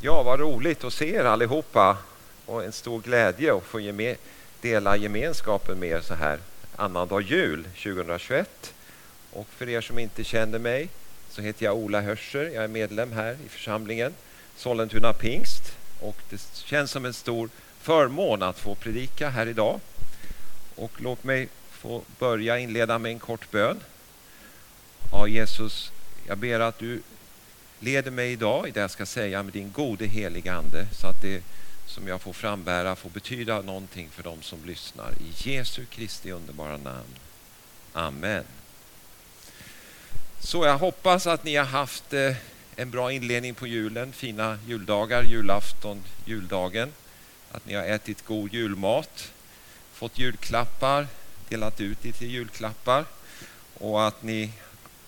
Ja, vad roligt att se er allihopa och en stor glädje att få geme dela gemenskapen med er så här annandag jul 2021. Och för er som inte känner mig så heter jag Ola Hörser. Jag är medlem här i församlingen Sollentuna Pingst och det känns som en stor förmån att få predika här idag. Och låt mig få börja inleda med en kort bön. Ja, Jesus, jag ber att du leder mig idag i det jag ska säga med din gode heliga Ande så att det som jag får frambära får betyda någonting för dem som lyssnar. I Jesu Kristi underbara namn. Amen. Så jag hoppas att ni har haft eh, en bra inledning på julen, fina juldagar, julafton, juldagen. Att ni har ätit god julmat, fått julklappar, delat ut lite julklappar och att ni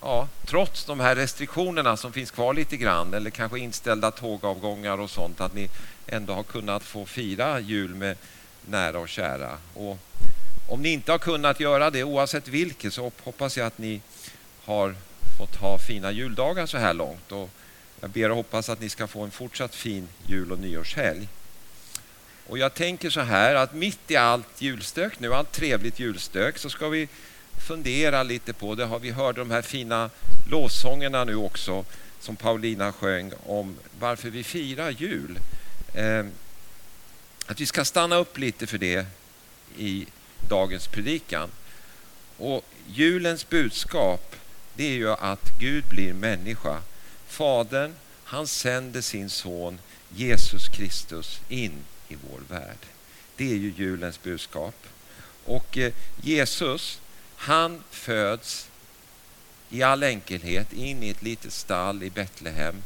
ja, trots de här restriktionerna som finns kvar lite grann eller kanske inställda tågavgångar och sånt att ni ändå har kunnat få fira jul med nära och kära. Och om ni inte har kunnat göra det oavsett vilket så hoppas jag att ni har fått ha fina juldagar så här långt. Och jag ber och hoppas att ni ska få en fortsatt fin jul och nyårshelg. Och jag tänker så här att mitt i allt julstök nu, allt trevligt julstök, så ska vi fundera lite på, det har vi hört de här fina lovsångerna nu också som Paulina sjöng om varför vi firar jul. Eh, att vi ska stanna upp lite för det i dagens predikan. Och julens budskap det är ju att Gud blir människa. Fadern, han sänder sin son Jesus Kristus in i vår värld. Det är ju julens budskap. Och eh, Jesus, han föds i all enkelhet in i ett litet stall i Betlehem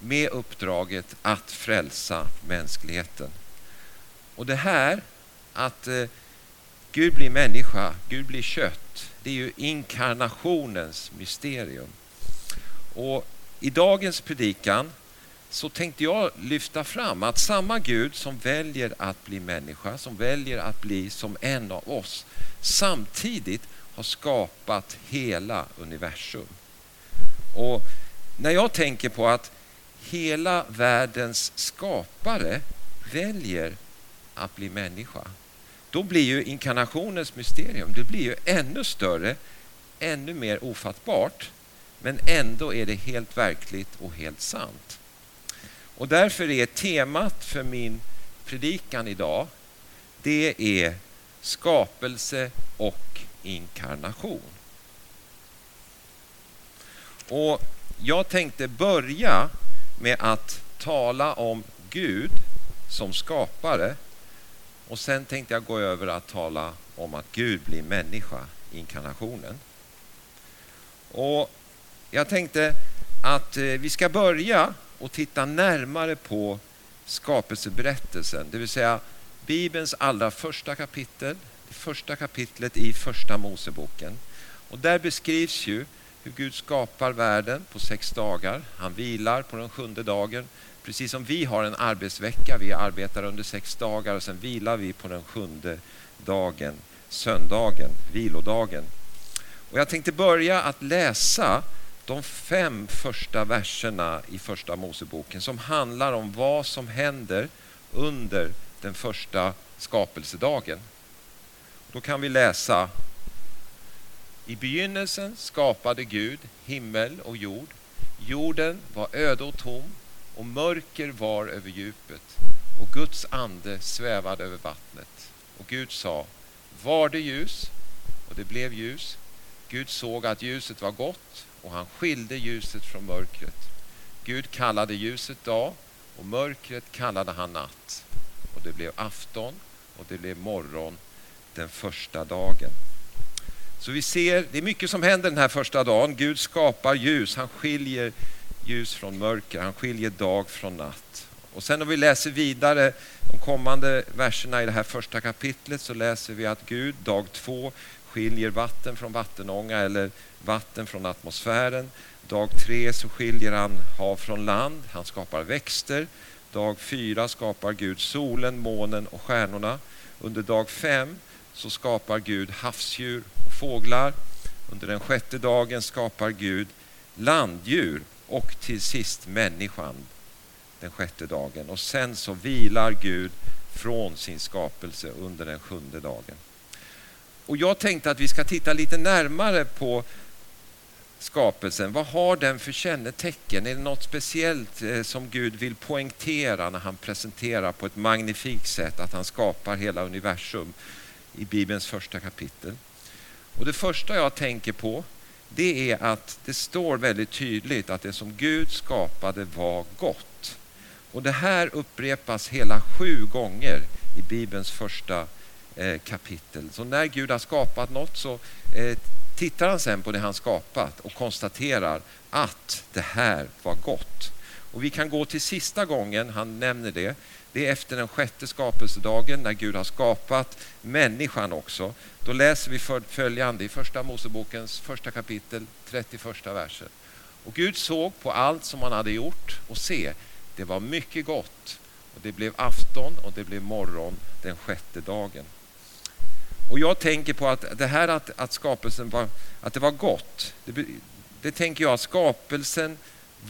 med uppdraget att frälsa mänskligheten. Och det här att eh, Gud blir människa, Gud blir kött, det är ju inkarnationens mysterium. Och i dagens predikan så tänkte jag lyfta fram att samma Gud som väljer att bli människa, som väljer att bli som en av oss, samtidigt har skapat hela universum. Och när jag tänker på att hela världens skapare väljer att bli människa, då blir ju inkarnationens mysterium det blir ju ännu större, ännu mer ofattbart. Men ändå är det helt verkligt och helt sant. Och därför är temat för min predikan idag, det är skapelse och inkarnation. Och jag tänkte börja med att tala om Gud som skapare och sen tänkte jag gå över att tala om att Gud blir människa, inkarnationen. Och jag tänkte att eh, vi ska börja och titta närmare på skapelseberättelsen, det vill säga Bibelns allra första kapitel, första kapitlet i Första Moseboken. Och där beskrivs ju hur Gud skapar världen på sex dagar. Han vilar på den sjunde dagen. Precis som vi har en arbetsvecka, vi arbetar under sex dagar och sen vilar vi på den sjunde dagen, söndagen, vilodagen. Och jag tänkte börja att läsa de fem första verserna i Första Moseboken som handlar om vad som händer under den första skapelsedagen. Då kan vi läsa I begynnelsen skapade Gud himmel och jord. Jorden var öde och tom och mörker var över djupet och Guds ande svävade över vattnet. Och Gud sa, var det ljus? Och det blev ljus. Gud såg att ljuset var gott och han skilde ljuset från mörkret. Gud kallade ljuset dag och mörkret kallade han natt. Och det blev afton och det blev morgon den första dagen. Så vi ser, det är mycket som händer den här första dagen. Gud skapar ljus, han skiljer ljus från mörker, han skiljer dag från natt. Och sen om vi läser vidare de kommande verserna i det här första kapitlet så läser vi att Gud dag två skiljer vatten från vattenånga eller vatten från atmosfären. Dag tre så skiljer han hav från land, han skapar växter. Dag fyra skapar Gud solen, månen och stjärnorna. Under dag fem så skapar Gud havsdjur och fåglar. Under den sjätte dagen skapar Gud landdjur och till sist människan. den sjätte dagen och sen så vilar Gud från sin skapelse under den sjunde dagen. Och jag tänkte att vi ska titta lite närmare på skapelsen. Vad har den för kännetecken? Är det något speciellt eh, som Gud vill poängtera när han presenterar på ett magnifikt sätt att han skapar hela universum i Bibelns första kapitel? Och Det första jag tänker på det är att det står väldigt tydligt att det som Gud skapade var gott. Och Det här upprepas hela sju gånger i Bibelns första eh, kapitel. Så när Gud har skapat något så eh, tittar han sen på det han skapat och konstaterar att det här var gott. Och Vi kan gå till sista gången han nämner det. Det är efter den sjätte skapelsedagen när Gud har skapat människan också. Då läser vi följande i första Mosebokens första kapitel, 31 versen. Och Gud såg på allt som han hade gjort och se, det var mycket gott. Och det blev afton och det blev morgon den sjätte dagen. Och jag tänker på att det här att, att skapelsen var, att det var gott, det, det tänker jag att skapelsen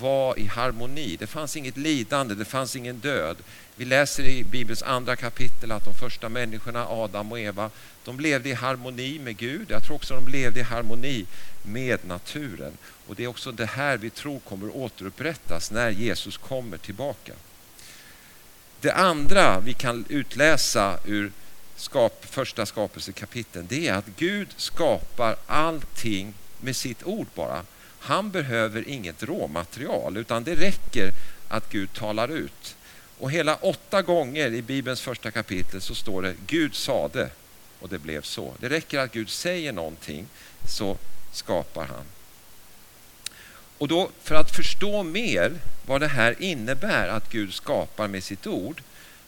var i harmoni. Det fanns inget lidande, det fanns ingen död. Vi läser i Bibelns andra kapitel att de första människorna, Adam och Eva, de levde i harmoni med Gud. Jag tror också de levde i harmoni med naturen. Och det är också det här vi tror kommer återupprättas när Jesus kommer tillbaka. Det andra vi kan utläsa ur skap, första skapelsekapiteln, det är att Gud skapar allting med sitt ord bara. Han behöver inget råmaterial utan det räcker att Gud talar ut. Och hela åtta gånger i Bibelns första kapitel så står det Gud sade och det blev så. Det räcker att Gud säger någonting så skapar han. Och då för att förstå mer vad det här innebär att Gud skapar med sitt ord,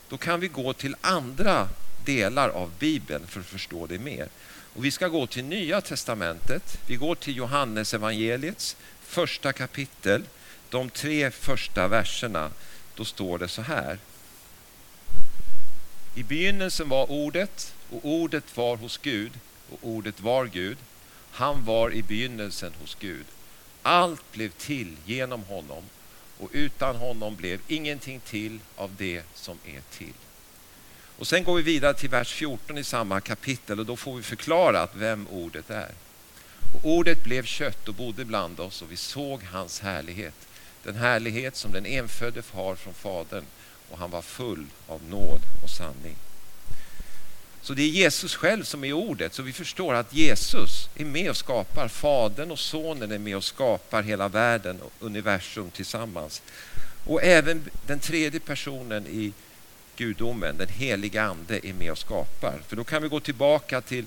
då kan vi gå till andra delar av Bibeln för att förstå det mer. Och vi ska gå till Nya Testamentet. Vi går till Johannes evangeliets första kapitel. De tre första verserna. Då står det så här. I begynnelsen var ordet och ordet var hos Gud och ordet var Gud. Han var i begynnelsen hos Gud. Allt blev till genom honom och utan honom blev ingenting till av det som är till. Och Sen går vi vidare till vers 14 i samma kapitel och då får vi förklarat vem ordet är. Och ordet blev kött och bodde bland oss och vi såg hans härlighet. Den härlighet som den enfödde har från Fadern och han var full av nåd och sanning. Så det är Jesus själv som är ordet, så vi förstår att Jesus är med och skapar. Fadern och Sonen är med och skapar hela världen och universum tillsammans. Och även den tredje personen i gudomen, den heliga ande, är med och skapar. För då kan vi gå tillbaka till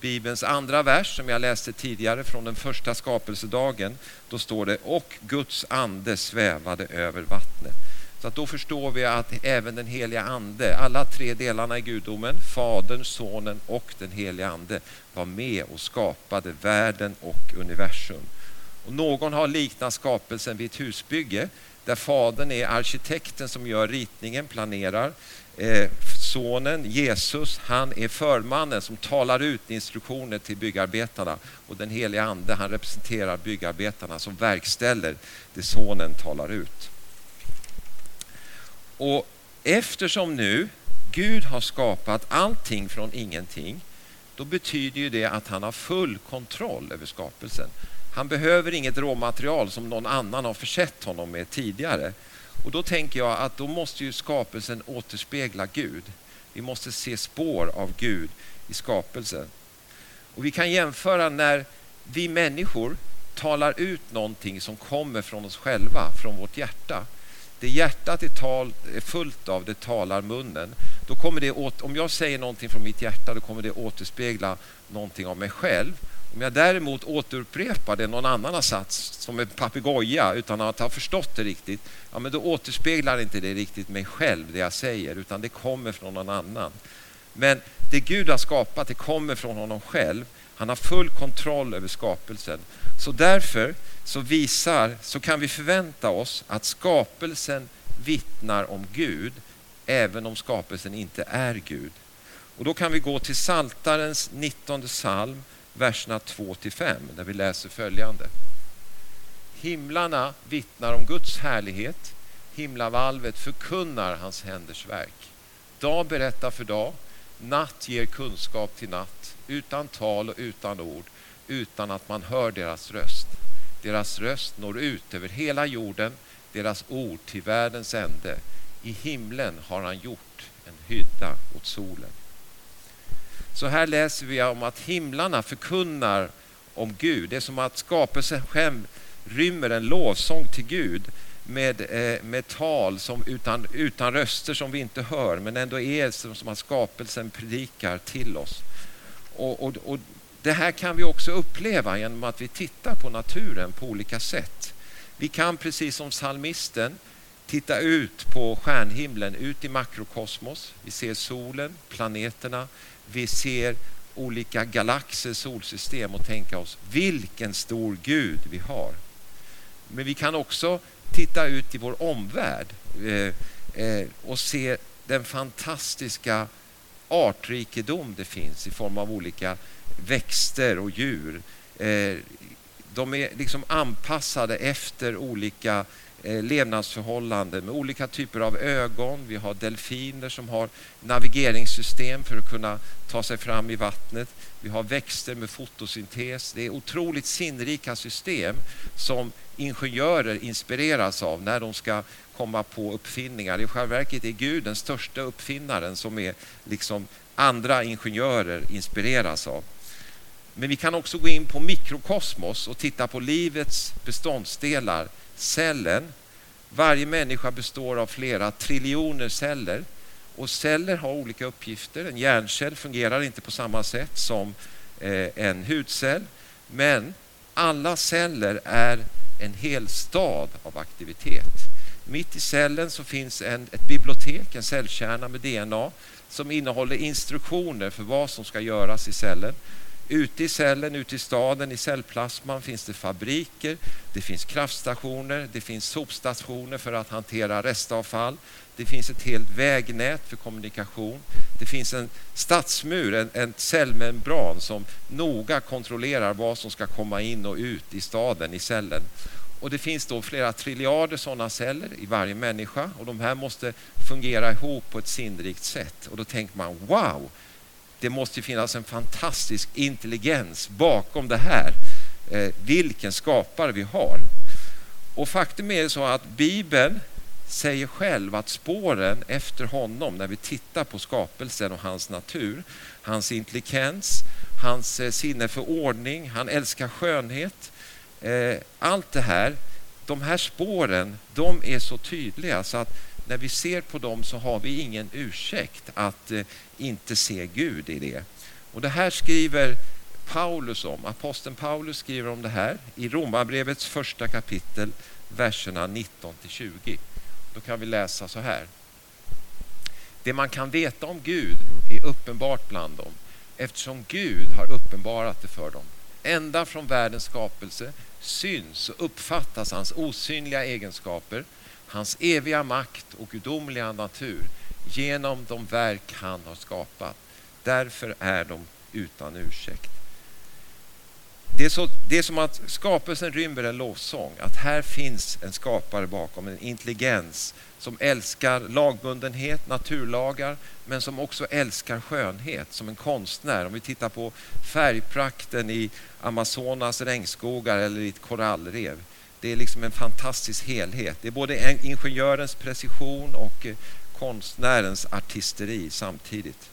Bibelns andra vers som jag läste tidigare från den första skapelsedagen. Då står det och Guds ande svävade över vattnet. Så att då förstår vi att även den heliga ande, alla tre delarna i gudomen, Fadern, Sonen och den heliga ande var med och skapade världen och universum. Och någon har liknat skapelsen vid ett husbygge där fadern är arkitekten som gör ritningen, planerar. Eh, sonen Jesus, han är förmannen som talar ut instruktioner till byggarbetarna och den heliga ande, han representerar byggarbetarna som verkställer det sonen talar ut. Och eftersom nu Gud har skapat allting från ingenting, då betyder ju det att han har full kontroll över skapelsen. Han behöver inget råmaterial som någon annan har försett honom med tidigare. Och då tänker jag att då måste ju skapelsen återspegla Gud. Vi måste se spår av Gud i skapelsen. Och vi kan jämföra när vi människor talar ut någonting som kommer från oss själva, från vårt hjärta. Det hjärtat är, tal, är fullt av, det talar munnen. Då kommer det åt, om jag säger någonting från mitt hjärta, då kommer det återspegla någonting av mig själv. Om jag däremot återupprepar det någon annan har satt som en papegoja utan att ha förstått det riktigt, ja, men då återspeglar inte det riktigt mig själv, det jag säger, utan det kommer från någon annan. Men det Gud har skapat, det kommer från honom själv. Han har full kontroll över skapelsen. Så därför så visar, så kan vi förvänta oss att skapelsen vittnar om Gud, även om skapelsen inte är Gud. Och då kan vi gå till Saltarens 19 psalm verserna 2-5 där vi läser följande. Himlarna vittnar om Guds härlighet, himlavalvet förkunnar hans händers verk. Dag berättar för dag, natt ger kunskap till natt, utan tal och utan ord, utan att man hör deras röst. Deras röst når ut över hela jorden, deras ord till världens ände. I himlen har han gjort en hydda åt solen. Så här läser vi om att himlarna förkunnar om Gud. Det är som att skapelsen själv rymmer en lovsång till Gud med, eh, med tal som utan, utan röster som vi inte hör men ändå är som, som att skapelsen predikar till oss. Och, och, och det här kan vi också uppleva genom att vi tittar på naturen på olika sätt. Vi kan precis som psalmisten titta ut på stjärnhimlen, ut i makrokosmos. Vi ser solen, planeterna, vi ser olika galaxer, solsystem och tänka oss vilken stor Gud vi har. Men vi kan också titta ut i vår omvärld eh, eh, och se den fantastiska artrikedom det finns i form av olika växter och djur. Eh, de är liksom anpassade efter olika Eh, Eh, levnadsförhållanden med olika typer av ögon. Vi har delfiner som har navigeringssystem för att kunna ta sig fram i vattnet. Vi har växter med fotosyntes. Det är otroligt sinnrika system som ingenjörer inspireras av när de ska komma på uppfinningar. I själva verket är Gud den största uppfinnaren som är liksom andra ingenjörer inspireras av. Men vi kan också gå in på mikrokosmos och titta på livets beståndsdelar cellen. Varje människa består av flera triljoner celler och celler har olika uppgifter. En hjärncell fungerar inte på samma sätt som eh, en hudcell men alla celler är en hel stad av aktivitet. Mitt i cellen så finns en, ett bibliotek, en cellkärna med DNA som innehåller instruktioner för vad som ska göras i cellen. Ute i cellen, ute i staden, i cellplasman finns det fabriker, det finns kraftstationer, det finns sopstationer för att hantera restavfall. Det finns ett helt vägnät för kommunikation. Det finns en stadsmur, en, en cellmembran som noga kontrollerar vad som ska komma in och ut i staden, i cellen. Och det finns då flera triljarder sådana celler i varje människa och de här måste fungera ihop på ett sinnrikt sätt. Och då tänker man wow, det måste finnas en fantastisk intelligens bakom det här. Eh, vilken skapare vi har. Och faktum är så att Bibeln säger själv att spåren efter honom, när vi tittar på skapelsen och hans natur, hans intelligens, hans eh, sinne för ordning, han älskar skönhet. Eh, allt det här, de här spåren, de är så tydliga så att när vi ser på dem så har vi ingen ursäkt att eh, inte se Gud i det. Och det här skriver Paulus om. Aposteln Paulus skriver om det här i Romarbrevets första kapitel, verserna 19 20. Då kan vi läsa så här. Det man kan veta om Gud är uppenbart bland dem eftersom Gud har uppenbarat det för dem. Ända från världens skapelse syns och uppfattas hans osynliga egenskaper hans eviga makt och gudomliga natur genom de verk han har skapat. Därför är de utan ursäkt. Det är, så, det är som att skapelsen rymmer en lovsång, att här finns en skapare bakom, en intelligens som älskar lagbundenhet, naturlagar, men som också älskar skönhet som en konstnär. Om vi tittar på färgprakten i Amazonas regnskogar eller i ett korallrev det är liksom en fantastisk helhet. Det är både ingenjörens precision och eh, konstnärens artisteri samtidigt.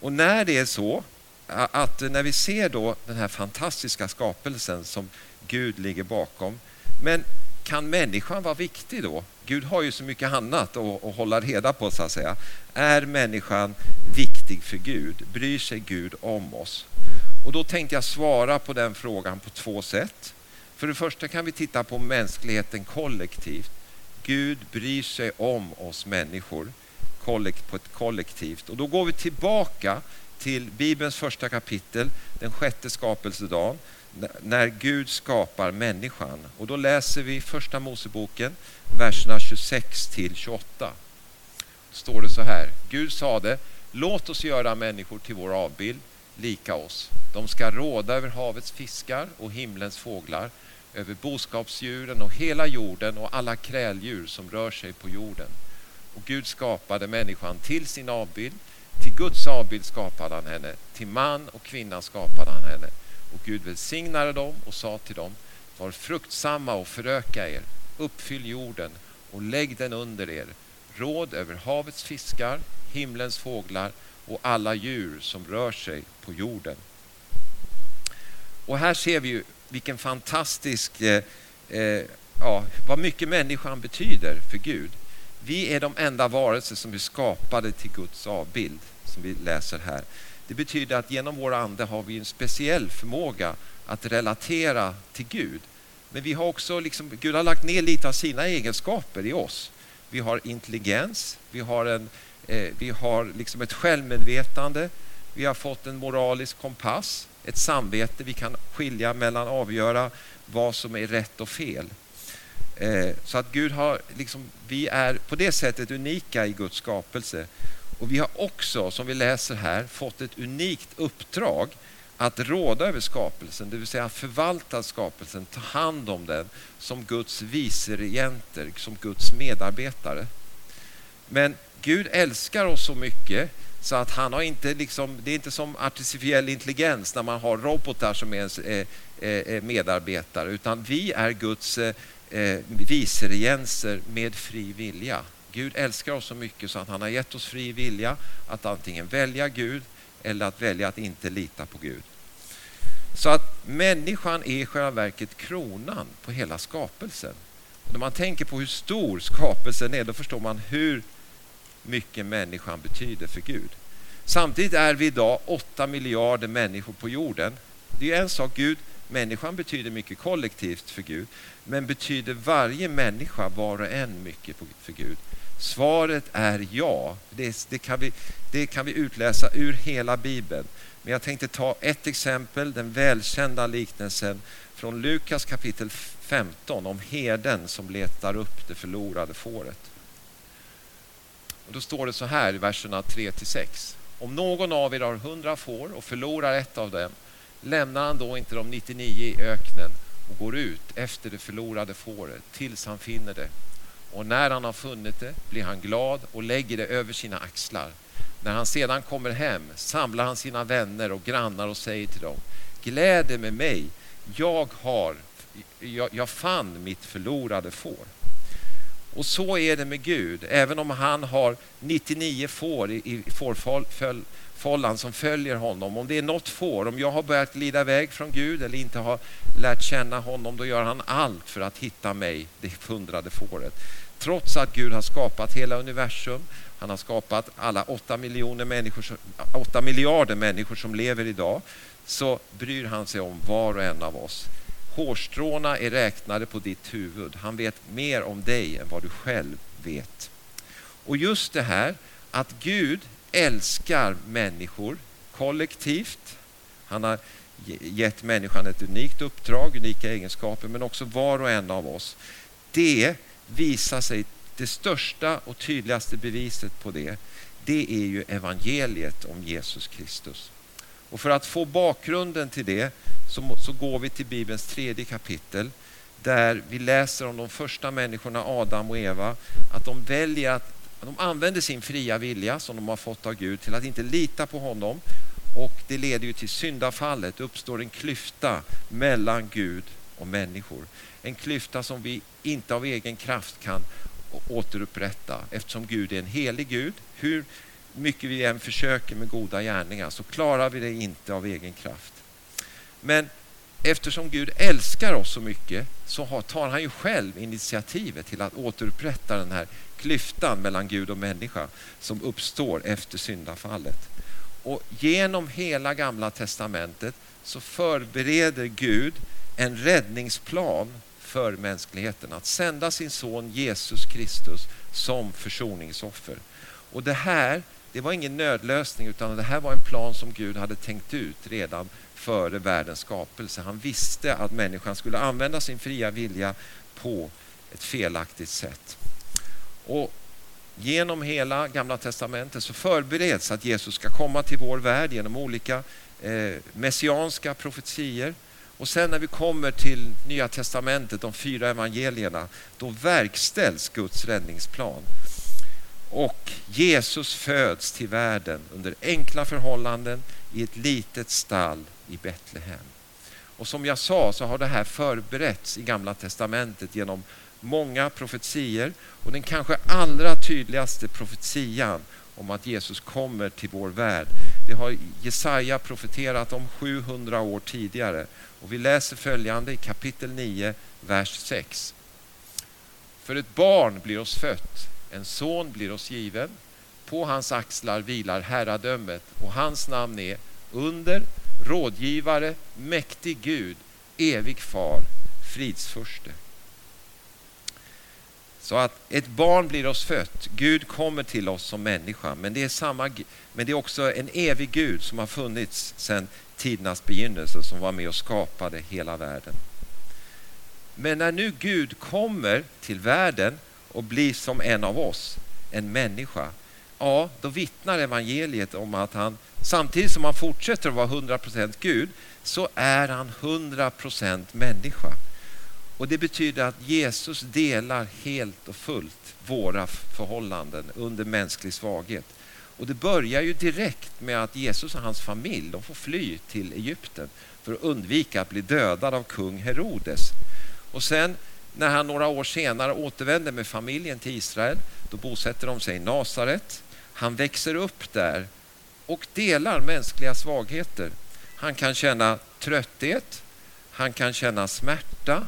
Och när det är så att när vi ser då den här fantastiska skapelsen som Gud ligger bakom. Men kan människan vara viktig då? Gud har ju så mycket annat att, att hålla reda på så att säga. Är människan viktig för Gud? Bryr sig Gud om oss? Och då tänkte jag svara på den frågan på två sätt. För det första kan vi titta på mänskligheten kollektivt. Gud bryr sig om oss människor på ett kollektivt. Och då går vi tillbaka till Bibelns första kapitel, den sjätte skapelsedagen, när Gud skapar människan. Och då läser vi första Moseboken, verserna 26 till 28. står det så här. Gud sade, låt oss göra människor till vår avbild, lika oss. De ska råda över havets fiskar och himlens fåglar, över boskapsdjuren och hela jorden och alla kräldjur som rör sig på jorden. Och Gud skapade människan till sin avbild. Till Guds avbild skapade han henne. Till man och kvinna skapade han henne. Och Gud välsignade dem och sa till dem Var fruktsamma och föröka er. Uppfyll jorden och lägg den under er. Råd över havets fiskar, himlens fåglar och alla djur som rör sig på jorden. Och här ser vi ju vilken fantastisk, eh, eh, ja, vad mycket människan betyder för Gud. Vi är de enda varelser som är skapade till Guds avbild, som vi läser här. Det betyder att genom vår ande har vi en speciell förmåga att relatera till Gud. Men vi har också, liksom, Gud har lagt ner lite av sina egenskaper i oss. Vi har intelligens, vi har, en, eh, vi har liksom ett självmedvetande, vi har fått en moralisk kompass, ett samvete. Vi kan skilja mellan, avgöra vad som är rätt och fel. Eh, så att Gud har, liksom, vi är på det sättet unika i Guds skapelse. Och vi har också, som vi läser här, fått ett unikt uppdrag att råda över skapelsen, det vill säga förvalta skapelsen, ta hand om den som Guds viceregenter, som Guds medarbetare. Men Gud älskar oss så mycket så att han har inte liksom, det är inte som artificiell intelligens när man har robotar som är ens medarbetare, utan vi är Guds viseregenser viceregenser med fri vilja. Gud älskar oss så mycket så att han har gett oss fri vilja att antingen välja Gud eller att välja att inte lita på Gud. Så att människan är i själva verket kronan på hela skapelsen. Och när man tänker på hur stor skapelsen är, då förstår man hur mycket människan betyder för Gud. Samtidigt är vi idag 8 miljarder människor på jorden. Det är en sak, Gud, människan betyder mycket kollektivt för Gud, men betyder varje människa var och en mycket för Gud? Svaret är ja. Det, det, kan vi, det kan vi utläsa ur hela Bibeln. Men jag tänkte ta ett exempel, den välkända liknelsen från Lukas kapitel 15 om herden som letar upp det förlorade fåret. Och då står det så här i verserna 3 6. Om någon av er har hundra får och förlorar ett av dem, lämnar han då inte de 99 i öknen och går ut efter det förlorade fåret tills han finner det. Och när han har funnit det blir han glad och lägger det över sina axlar. När han sedan kommer hem samlar han sina vänner och grannar och säger till dem Gläd med mig, jag, har, jag, jag fann mitt förlorade får. Och så är det med Gud, även om han har 99 får i, i fårfållan som följer honom. Om det är något får, om jag har börjat glida iväg från Gud eller inte har lärt känna honom, då gör han allt för att hitta mig, det hundrade fåret. Trots att Gud har skapat hela universum, han har skapat alla 8, miljoner människor, 8 miljarder människor som lever idag, så bryr han sig om var och en av oss. Hårstråna är räknade på ditt huvud. Han vet mer om dig än vad du själv vet. Och just det här att Gud älskar människor kollektivt. Han har gett människan ett unikt uppdrag, unika egenskaper, men också var och en av oss. Det visar sig, det största och tydligaste beviset på det, det är ju evangeliet om Jesus Kristus. Och för att få bakgrunden till det så, så går vi till Bibelns tredje kapitel där vi läser om de första människorna, Adam och Eva, att de väljer att de använder sin fria vilja som de har fått av Gud till att inte lita på honom och det leder ju till syndafallet. Det uppstår en klyfta mellan Gud och människor. En klyfta som vi inte av egen kraft kan återupprätta eftersom Gud är en helig Gud. Hur mycket vi än försöker med goda gärningar så klarar vi det inte av egen kraft. Men eftersom Gud älskar oss så mycket så tar han ju själv initiativet till att återupprätta den här klyftan mellan Gud och människa som uppstår efter syndafallet. Och genom hela gamla testamentet så förbereder Gud en räddningsplan för mänskligheten. Att sända sin son Jesus Kristus som försoningsoffer. Och det här, det var ingen nödlösning utan det här var en plan som Gud hade tänkt ut redan före världens skapelse. Han visste att människan skulle använda sin fria vilja på ett felaktigt sätt. Och genom hela Gamla Testamentet så förbereds att Jesus ska komma till vår värld genom olika eh, messianska profetier. Och sen när vi kommer till Nya Testamentet, de fyra evangelierna, då verkställs Guds räddningsplan. Och Jesus föds till världen under enkla förhållanden i ett litet stall i Betlehem. Och som jag sa så har det här förberetts i Gamla Testamentet genom många profetier och den kanske allra tydligaste profetian om att Jesus kommer till vår värld. Det har Jesaja profeterat om 700 år tidigare och vi läser följande i kapitel 9, vers 6. För ett barn blir oss fött, en son blir oss given. På hans axlar vilar herradömet och hans namn är under, rådgivare, mäktig Gud, evig far, fridsförste. Så att ett barn blir oss fött, Gud kommer till oss som människa, men det är, samma, men det är också en evig Gud som har funnits sedan tidernas begynnelse, som var med och skapade hela världen. Men när nu Gud kommer till världen och blir som en av oss, en människa, ja, då vittnar evangeliet om att han, samtidigt som han fortsätter att vara 100% Gud, så är han 100% människa. Och Det betyder att Jesus delar helt och fullt våra förhållanden under mänsklig svaghet. Och Det börjar ju direkt med att Jesus och hans familj de får fly till Egypten för att undvika att bli dödad av kung Herodes. Och sen när han några år senare återvänder med familjen till Israel, då bosätter de sig i Nasaret. Han växer upp där och delar mänskliga svagheter. Han kan känna trötthet, han kan känna smärta,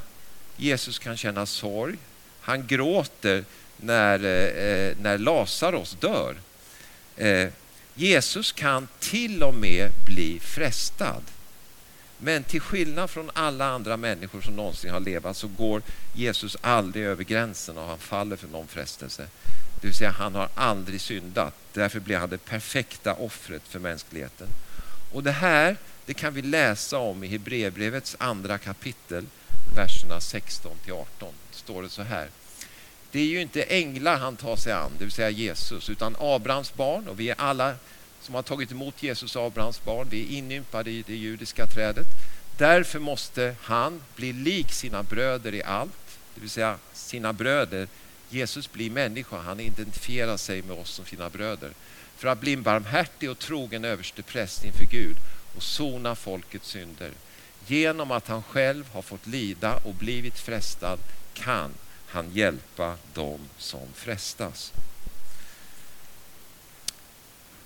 Jesus kan känna sorg. Han gråter när, eh, eh när Lazarus dör. Eh, Jesus kan till och med bli frestad. Men till skillnad från alla andra människor som någonsin har levat så går Jesus aldrig över gränsen och han faller för någon frestelse. Det vill säga han har aldrig syndat. Därför blir han det perfekta offret för mänskligheten. Och det här det kan vi läsa om i Hebreerbrevets andra kapitel verserna 16 till 18 står det så här. Det är ju inte änglar han tar sig an, det vill säga Jesus, utan Abrahams barn och vi är alla som har tagit emot Jesus Abrahams barn, vi är inympade i det judiska trädet. Därför måste han bli lik sina bröder i allt, det vill säga sina bröder. Jesus blir människa, han identifierar sig med oss som sina bröder. För att bli en barmhärtig och trogen överste präst inför Gud och sona folkets synder. Genom att han själv har fått lida och blivit frestad kan han hjälpa dem som frestas.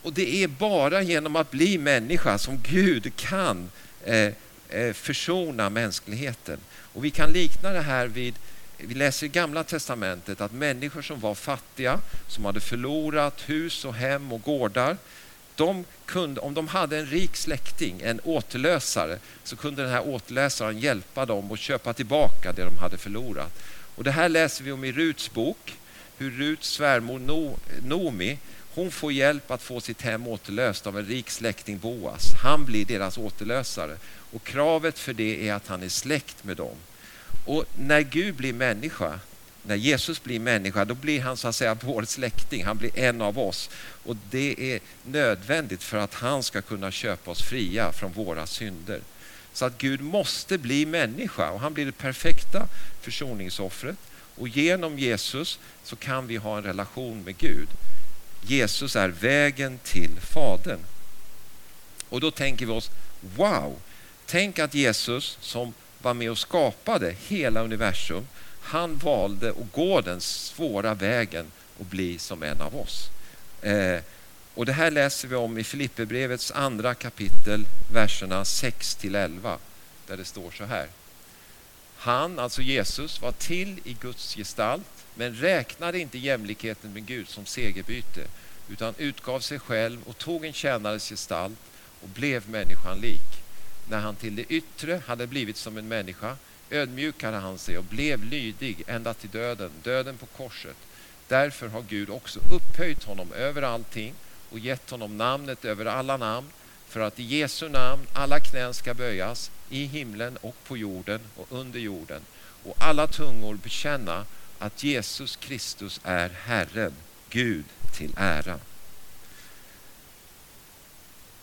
Och det är bara genom att bli människa som Gud kan eh, eh, försona mänskligheten. Och vi kan likna det här vid, vi läser i Gamla Testamentet att människor som var fattiga, som hade förlorat hus och hem och gårdar, de kunde, om de hade en rik släkting, en återlösare, så kunde den här återlösaren hjälpa dem att köpa tillbaka det de hade förlorat. Och det här läser vi om i Ruts bok, hur Ruts svärmor Nomi, hon får hjälp att få sitt hem återlöst av en rik släkting Boas. Han blir deras återlösare. Och kravet för det är att han är släkt med dem. Och när Gud blir människa, när Jesus blir människa, då blir han så att säga vår släkting. Han blir en av oss. Och det är nödvändigt för att han ska kunna köpa oss fria från våra synder. Så att Gud måste bli människa och han blir det perfekta försoningsoffret. Och genom Jesus så kan vi ha en relation med Gud. Jesus är vägen till Fadern. Och då tänker vi oss, wow! Tänk att Jesus som var med och skapade hela universum han valde att gå den svåra vägen och bli som en av oss. Eh, och Det här läser vi om i Filipperbrevets andra kapitel, verserna 6 till 11, där det står så här. Han, alltså Jesus, var till i Guds gestalt men räknade inte jämlikheten med Gud som segerbyte utan utgav sig själv och tog en tjänares gestalt och blev människan lik. När han till det yttre hade blivit som en människa ödmjukade han sig och blev lydig ända till döden, döden på korset. Därför har Gud också upphöjt honom över allting och gett honom namnet över alla namn för att i Jesu namn alla knän ska böjas i himlen och på jorden och under jorden och alla tungor bekänna att Jesus Kristus är Herren, Gud till ära.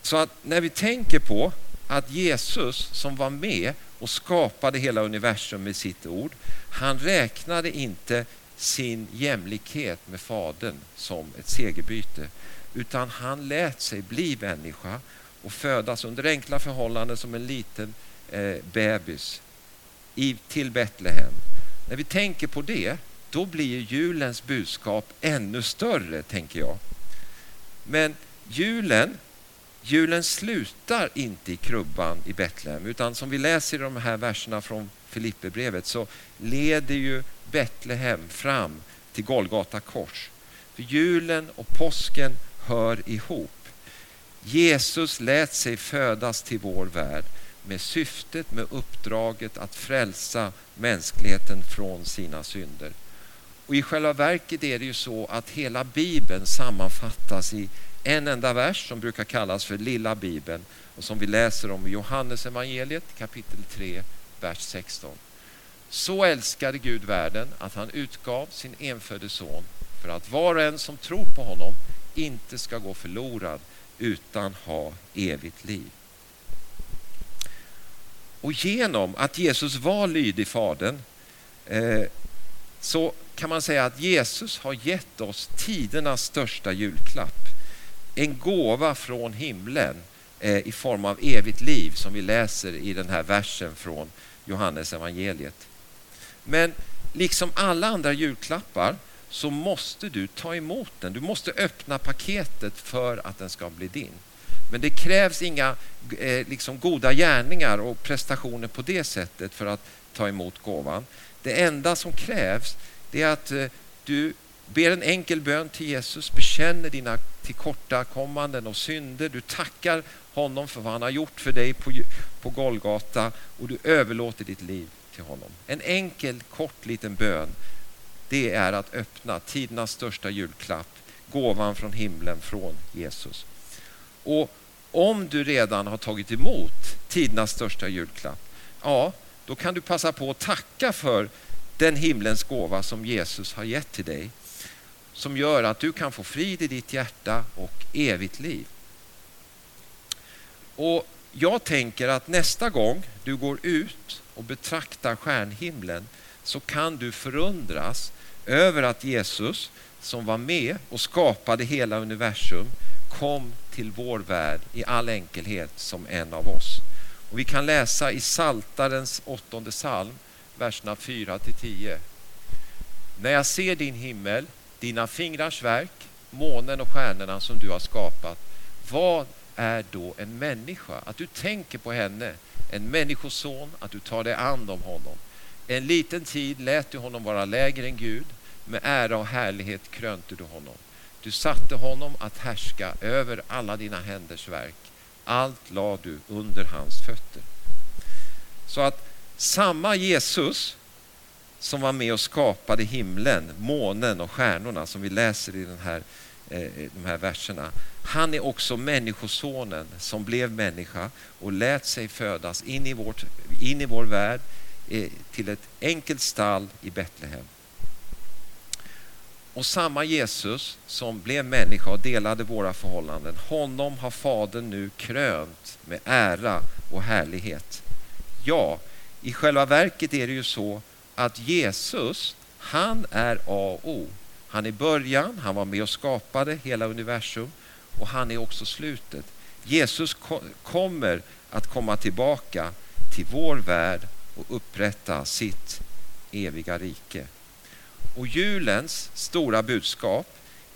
Så att när vi tänker på att Jesus som var med och skapade hela universum med sitt ord. Han räknade inte sin jämlikhet med Fadern som ett segerbyte utan han lät sig bli människa och födas under enkla förhållanden som en liten eh, bebis i, till Betlehem. När vi tänker på det, då blir julens budskap ännu större, tänker jag. Men julen, julen slutar inte i krubban i Betlehem, utan som vi läser i de här verserna från Filipperbrevet så leder ju Betlehem fram till Golgata kors. För julen och påsken hör ihop. Jesus lät sig födas till vår värld med syftet, med uppdraget att frälsa mänskligheten från sina synder. Och I själva verket är det ju så att hela Bibeln sammanfattas i en enda vers som brukar kallas för Lilla Bibeln och som vi läser om i Johannes evangeliet kapitel 3, vers 16. Så älskade Gud världen att han utgav sin enfödde son för att var och en som tror på honom inte ska gå förlorad utan ha evigt liv. Och genom att Jesus var lydig Fadern eh, så kan man säga att Jesus har gett oss tidernas största julklapp. En gåva från himlen eh, i form av evigt liv som vi läser i den här versen från Johannes evangeliet. Men liksom alla andra julklappar så måste du ta emot den. Du måste öppna paketet för att den ska bli din. Men det krävs inga eh, liksom goda gärningar och prestationer på det sättet för att ta emot gåvan. Det enda som krävs det är att eh, du ber en enkel bön till Jesus, bekänner dina tillkortakommanden och synder. Du tackar honom för vad han har gjort för dig på, på Golgata och du överlåter ditt liv till honom. En enkel, kort liten bön det är att öppna tidernas största julklapp, gåvan från himlen från Jesus. Och om du redan har tagit emot tidernas största julklapp, ja, då kan du passa på att tacka för den himlens gåva som Jesus har gett till dig. Som gör att du kan få frid i ditt hjärta och evigt liv. Och jag tänker att nästa gång du går ut och betraktar stjärnhimlen så kan du förundras över att Jesus som var med och skapade hela universum kom till vår värld i all enkelhet som en av oss. Och vi kan läsa i Saltarens åttonde psalm, verserna 4 till 10. När jag ser din himmel, dina fingrars verk, månen och stjärnorna som du har skapat, vad är då en människa? Att du tänker på henne, en människoson, att du tar dig an om honom. En liten tid lät du honom vara lägre än Gud, med ära och härlighet krönte du honom. Du satte honom att härska över alla dina händers verk. Allt lade du under hans fötter. Så att samma Jesus som var med och skapade himlen, månen och stjärnorna som vi läser i den här, eh, de här verserna. Han är också människosonen som blev människa och lät sig födas in i, vårt, in i vår värld eh, till ett enkelt stall i Betlehem. Och samma Jesus som blev människa och delade våra förhållanden, honom har Fadern nu krönt med ära och härlighet. Ja, i själva verket är det ju så att Jesus, han är A och O. Han är början, han var med och skapade hela universum och han är också slutet. Jesus kommer att komma tillbaka till vår värld och upprätta sitt eviga rike. Och julens stora budskap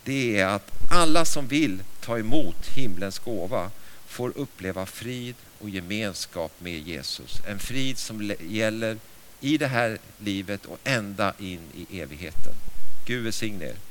det är att alla som vill ta emot himlens gåva får uppleva frid och gemenskap med Jesus. En frid som gäller i det här livet och ända in i evigheten. Gud välsigne er.